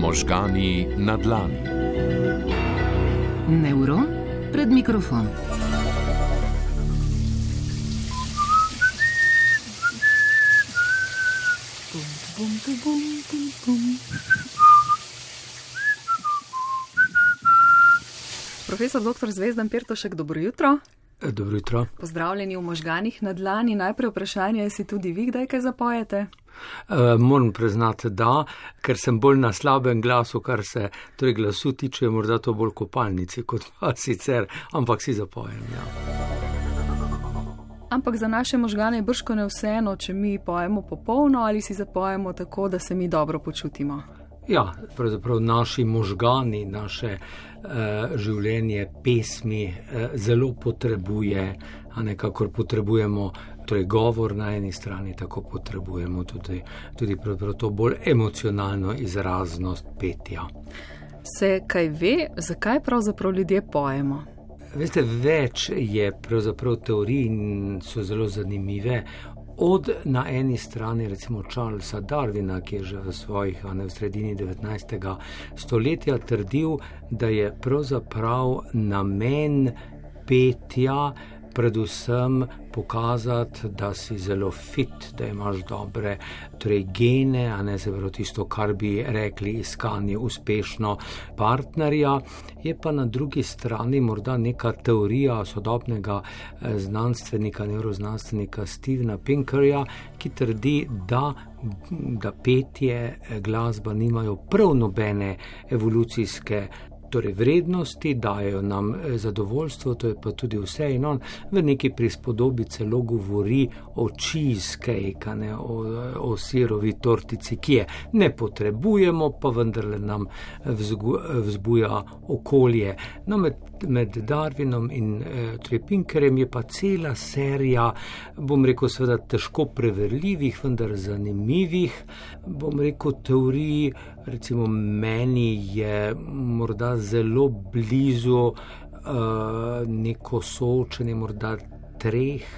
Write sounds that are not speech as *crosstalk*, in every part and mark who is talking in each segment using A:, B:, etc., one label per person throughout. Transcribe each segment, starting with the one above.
A: Možgani na dlani.
B: Neuron pred mikrofon.
C: Profesor dr. Zvezdan Pirtošek, dobro jutro.
D: Dobro jutro.
C: Pozdravljeni v možganih na dlani. Najprej vprašanje, si tudi vi kdaj kaj zapojete?
D: Uh, moram priznati, da, ker sem bolj na slabem glasu, kar se torej glasu tiče, morda to bolj kopalnici kot pa *laughs* sicer, ampak si zapojem. Ja.
C: Ampak za naše možgane je brško ne vseeno, če mi pojemo popolno ali si zapojemo tako, da se mi dobro počutimo.
D: Ja, pravzaprav naši možgani, naše uh, življenje, pesmi uh, zelo potrebuje, a nekako potrebujemo torej govor na eni strani, tako potrebujemo tudi, tudi to bolj emocionalno izraznost petja.
C: Se kaj ve, zakaj pravzaprav ljudje pojemo?
D: Veste, več je pravzaprav teorij in so zelo zanimive. Od na eni strani recimo Charlesa Darwina, ki je že v svojih, a ne v sredini 19. stoletja, trdil, da je pravzaprav namen petja predvsem pokazati, da si zelo fit, da imaš dobre torej gene, a ne se pravi tisto, kar bi rekli iskanje uspešno partnerja. Je pa na drugi strani morda neka teorija sodobnega eh, znanstvenika, neuroznanstvenika Stevena Pinkerja, ki trdi, da. Da petje, eh, glasba nimajo prav nobene evolucijske torej vrednosti, dajo nam eh, zadovoljstvo, to je pa tudi vse. In on v neki prispodobi celo govori o cheesecake, ne, o, o sirovi tortici, ki je ne potrebujemo, pa vendarle nam vzgu, vzbuja okolje. No, med, med Darwinom in eh, Trepinkerjem je pa cela serija, bom rekel, seveda težko preverljivih, vendar zanimivih, bom rekel, teorij. Recimo meni je morda zelo blizu uh, neko soočenje, morda treh.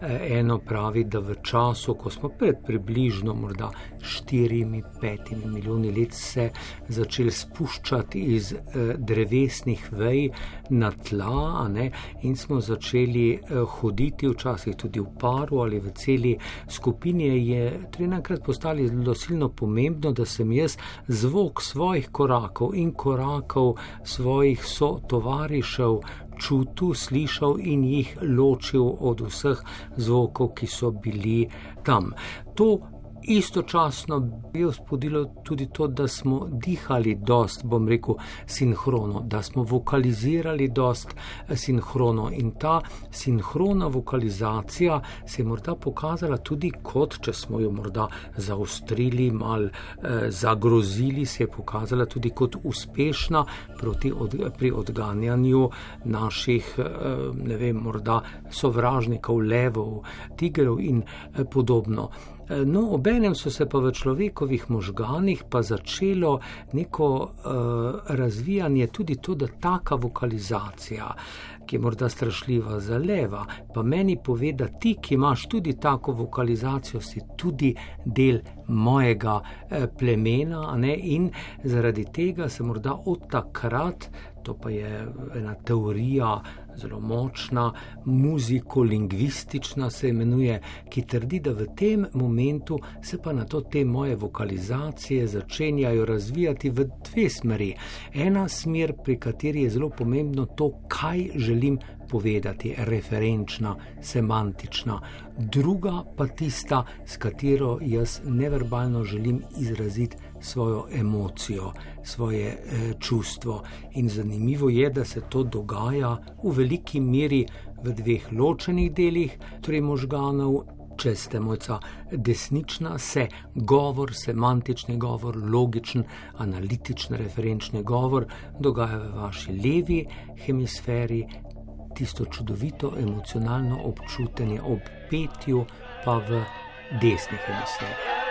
D: Eh, eno pravi, da v času, ko smo pred približno morda 4-5 milijoni let se začeli spuščati iz eh, drevesnih vej na tla ne, in smo začeli eh, hoditi včasih tudi v paru ali v celi skupini, je trenakrat postali zelo silno pomembno, da sem jaz zvok svojih korakov in korakov svojih sotovarišev čutil, slišal in jih ločil od vseh zvokov, ki so bili tam. To istočasno bi vzpodilo tudi to, da smo dihali dost, bom rekel, sinhrono, da smo vokalizirali dost eh, sinhrono in ta sinhrona vokalizacija se je morda pokazala tudi kot, če smo jo morda zaostrili, mal eh, zagrozili, se je pokazala tudi kot uspešna od, pri odganjanju naših, eh, ne vem, morda sovražnikov, levov, tigrov in eh, podobno. No, obenem so se pa v človekovih možganih pa začelo neko uh, razvijanje tudi to, da taka vokalizacija, ki je morda strašljiva za leva, pa meni pove, da ti, ki imaš tudi tako vokalizacijo, si tudi del mojega eh, plemena ne? in zaradi tega se morda od takrat, to pa je ena teorija, zelo močna, muziko-lingvistična se imenuje, ki trdi, da v tem momentu se pa na to te moje vokalizacije začenjajo razvijati v dve smeri. Ena smer, pri kateri je zelo pomembno to, kaj želim povedati, referenčna, semantična, druga pa tista, s katero jaz neverbalno želim izraziti svojo emocijo, svoje e, čustvo. In zanimivo je, da se to dogaja v veliki meri v dveh ločenih delih, torej možganov. Če ste mojca desnična, se govor, semantični govor, logičen, analitičen, referenčni govor dogaja v vaši levi hemisferi, tisto čudovito emocionalno občutenje ob petju, pa v desni hemisferi.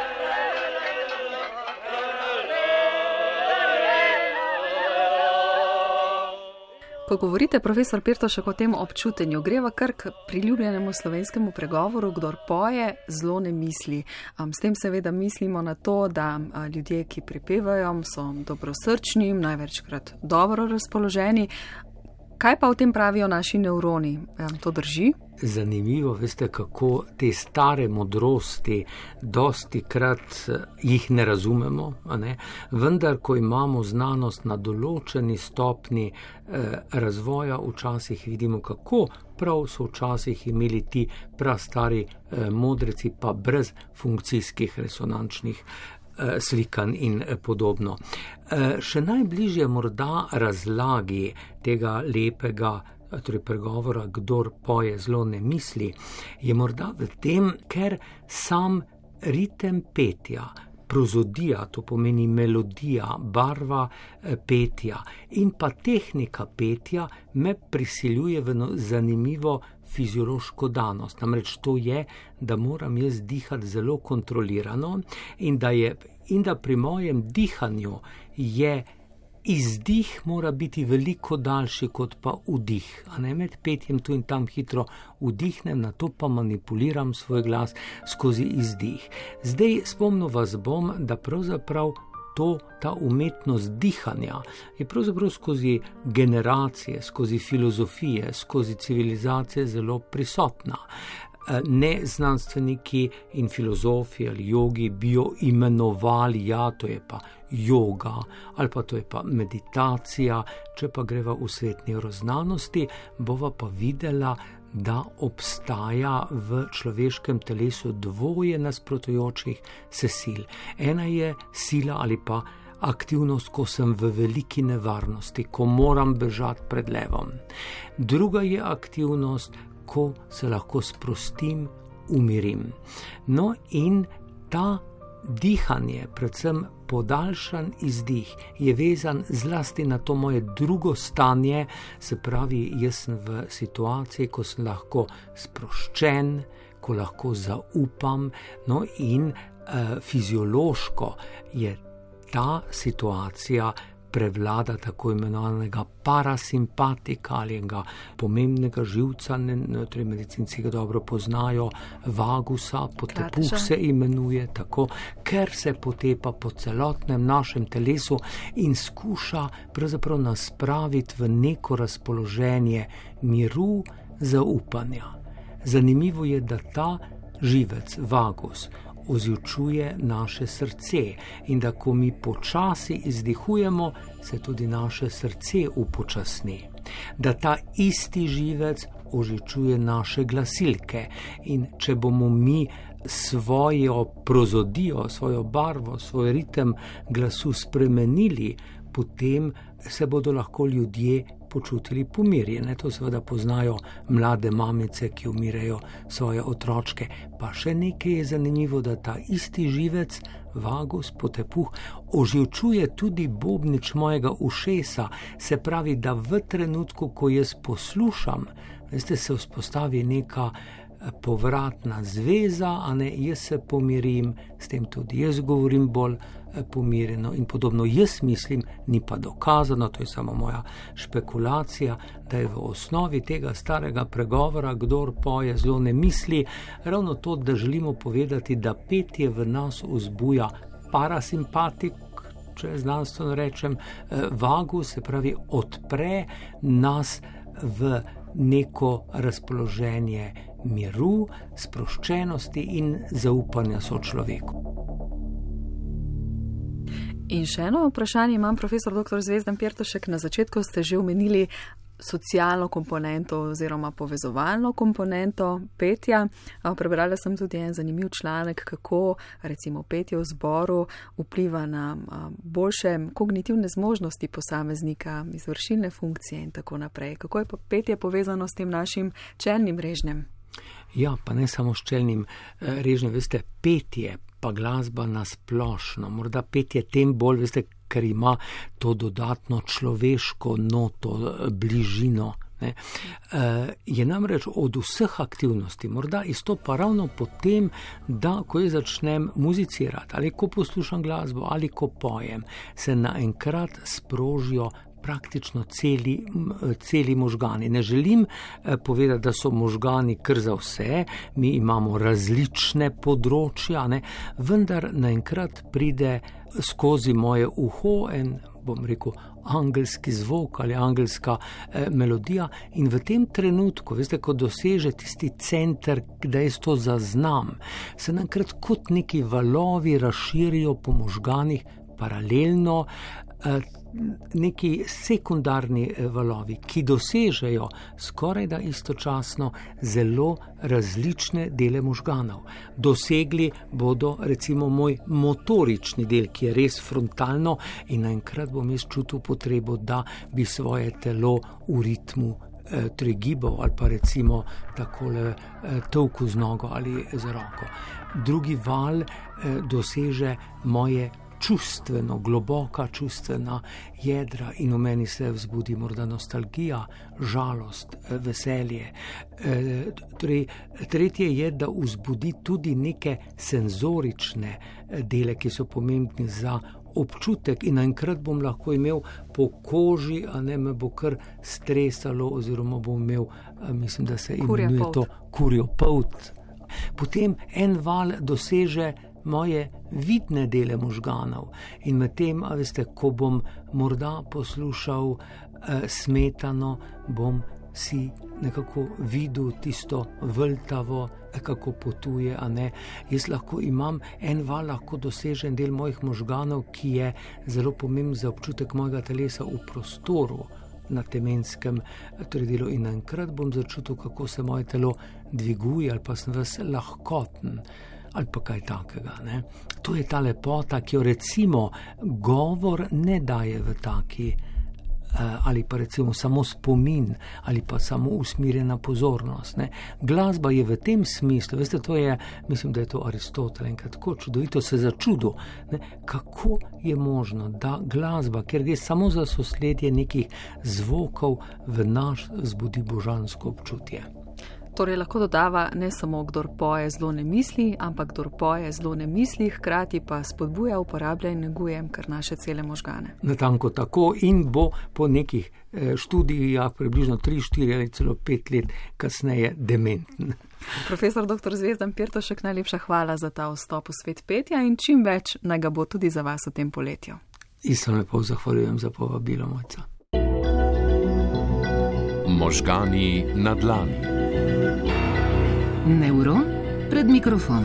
C: Ko govorite, profesor Pirtošek, o tem občutenju, greva kar k priljubljenemu slovenskemu pregovoru, kdor poje, zelo ne misli. Um, s tem seveda mislimo na to, da uh, ljudje, ki pripevajo, so dobrosrčni, največkrat dobro razpoloženi. Kaj pa o tem pravijo naši nevroni? Um, to drži?
D: Zanimivo je, kako te stare modrosti, dosti krat eh, jih ne razumemo, ne? vendar, ko imamo znanost na določeni stopni eh, razvoja, včasih vidimo, kako prav so včasih imeli ti prastari eh, modreci, pa brez funkcijskih resonančnih. Eh, slikan in eh, podobno. Še najbližje morda razlagi tega lepega torej pregovora, kdor poje zelo ne misli, je morda v tem, ker sam ritem petja, prozodija, to pomeni melodija, barva eh, petja in pa tehnika petja me prisiljuje v zanimivo fiziološko danost. Namreč to je, da moram jaz dihati zelo kontrolirano in da, je, in da pri mojem dihanju je izdih mora biti veliko daljši kot pa vdih. A ne med petjem tu in tam hitro vdihnem, na to pa manipuliram svoj glas skozi izdih. Zdaj spomnim vas bom, da pravzaprav. To, ta umetnost dihanja je pravzaprav skozi generacije, skozi filozofije, skozi civilizacije zelo prisotna. Eh, ne znanstveniki in filozofi ali jogi bi jo imenovali, ja, to je pa yoga ali pa to je pa meditacija, če pa greva v svet neuroznanosti, bova pa videla, da obstaja v človeškem telesu dvoje nasprotujočih se sil. Ena je sila ali pa aktivnost, ko sem v veliki nevarnosti, ko moram bežati pred levom. Druga je aktivnost, ko se lahko sprostim, umirim. No, in ta dihanje, predvsem podaljšan izdih, je vezan zlasti na to moje drugo stanje, se pravi, jaz sem v situaciji, ko sem lahko sproščen, ko lahko zaupam, no, in uh, fiziološko je ta situacija prevlada tako imenovanega parasimpatika ali enega pomembnega živca, ne, torej medicinci ga dobro poznajo, vagusa, potepuh se imenuje tako, ker se potepa po celotnem našem telesu in skuša pravzaprav nas spraviti v neko razpoloženje miru, zaupanja. Zanimivo je, da ta živec, vagus, ozjučuje naše srce in da ko mi počasi izdihujemo, se tudi naše srce upočasni. Da ta isti živec ožičuje naše glasilke in če bomo mi svojo prozodijo, svojo barvo, svoj ritem glasu spremenili, potem se bodo lahko ljudje počutili pomirjene. To seveda poznajo mlade mamice, ki umirajo svoje otročke. Pa še nekaj je zanimivo, da ta isti živec, vagus, potepuh, oživčuje tudi bobnič mojega ušesa. Se pravi, da v trenutku, ko jaz poslušam, veste, se vzpostavi neka povratna zveza, a ne jaz se pomirim, s tem tudi jaz govorim bolj eh, pomirjeno in podobno. Jaz mislim, ni pa dokazano, to je samo moja špekulacija, da je v osnovi tega starega pregovora, kdor poje zelo ne misli, ravno to, da želimo povedati, da petje v nas vzbuja parasimpatik. Če znanstveno rečem, eh, vagu se pravi, odpre nas v neko razpoloženje miru, sproščenosti in zaupanja so človeku.
C: In še eno vprašanje imam, profesor dr. Zvezdan Pirtošek. Na začetku ste že omenili socialno komponento oziroma povezovalno komponento petja. Prebrala sem tudi en zanimiv članek, kako recimo petje v zboru vpliva na boljše kognitivne zmožnosti posameznika, izvršilne funkcije in tako naprej. Kako je pa petje povezano s tem našim čelnim režnjem?
D: Ja, pa ne samo s čelnim eh, režnjem, veste, petje, pa glasba nasplošno, morda petje tem bolj, veste, ker ima to dodatno človeško noto, eh, bližino. Ne. Eh, je namreč od vseh aktivnosti, morda izstopa ravno potem, da ko jaz začnem muzicirati ali ko poslušam glasbo ali ko pojem, se naenkrat sprožijo praktično celi, celi možgani. Ne želim eh, povedati, da so možgani kar za vse, mi imamo različne področja, ne? vendar naenkrat pride skozi moje uho en, bom rekel, angelski zvok ali angelska eh, melodija. In v tem trenutku, veste, ko doseže tisti center, da jaz to zaznam, se naenkrat kot neki valovi razširijo po možganih paralelno. Eh, neki sekundarni eh, valovi, ki dosežejo skoraj da istočasno zelo različne dele možganov. Dosegli bodo recimo moj motorični del, ki je res frontalno in naenkrat bom jaz čutil potrebo, da bi svoje telo v ritmu. Eh, gibal ali pa recimo tako eh, tovku z nogo ali z roko. Drugi val doseže moje čustveno, globoka čustvena jedra in v meni se vzbudi morda nostalgija, žalost, veselje. E, torej, tretje je, da vzbudi tudi neke senzorične dele, ki so pomembni za. Občutek in enkrat bom lahko imel po koži, a ne me bo kar stresalo, oziroma bom imel, mislim, da se imenuje to kurjo pot. Potem en val doseže moje vidne dele možganov. In medtem, a veste, ko bom morda poslušal eh, smetano, bom si nekako videl tisto vrtavo, eh, kako potuje, a ne. Jaz lahko imam en val, lahko dosežen del mojih možganov, ki je zelo pomemben za občutek mojega telesa v prostoru. Na temenskem eh, torej delu, in enkrat bom začutil, kako se moje telo dviguje, ali pa sem vas lahkoten ali pa kaj takega. Ne? To je ta lepota, ki jo recimo govor ne daje v taki. Eh, ali pa recimo samo spomin, ali pa samo usmirjena pozornost. Ne. Glasba je v tem smislu, veste, to je, mislim, da je to Aristotel in tako čudovito se začudo, ne, kako je možno, da glasba, ker gre samo za sosledje nekih zvokov, v naš zbudi božansko občutje.
C: Torej, lahko dodava ne samo, kdo poje zelo ne misli, ampak kdo poje zelo ne misli, hkrati pa spodbuja, uporablja in neguje kar naše cele možgane.
D: Natanko tako in bo po nekih eh, študijah, približno 3, 4 ali celo 5 let kasneje, dementen.
C: Profesor dr. Zvezdan Pirtošek, najlepša hvala za ta vstop v svet petja in čim več naj ga bo tudi za vas v tem poletju.
D: In se lepo zahvaljujem za povabilo mojca.
A: Možgani na dlani.
B: Neuron pred mikrofon.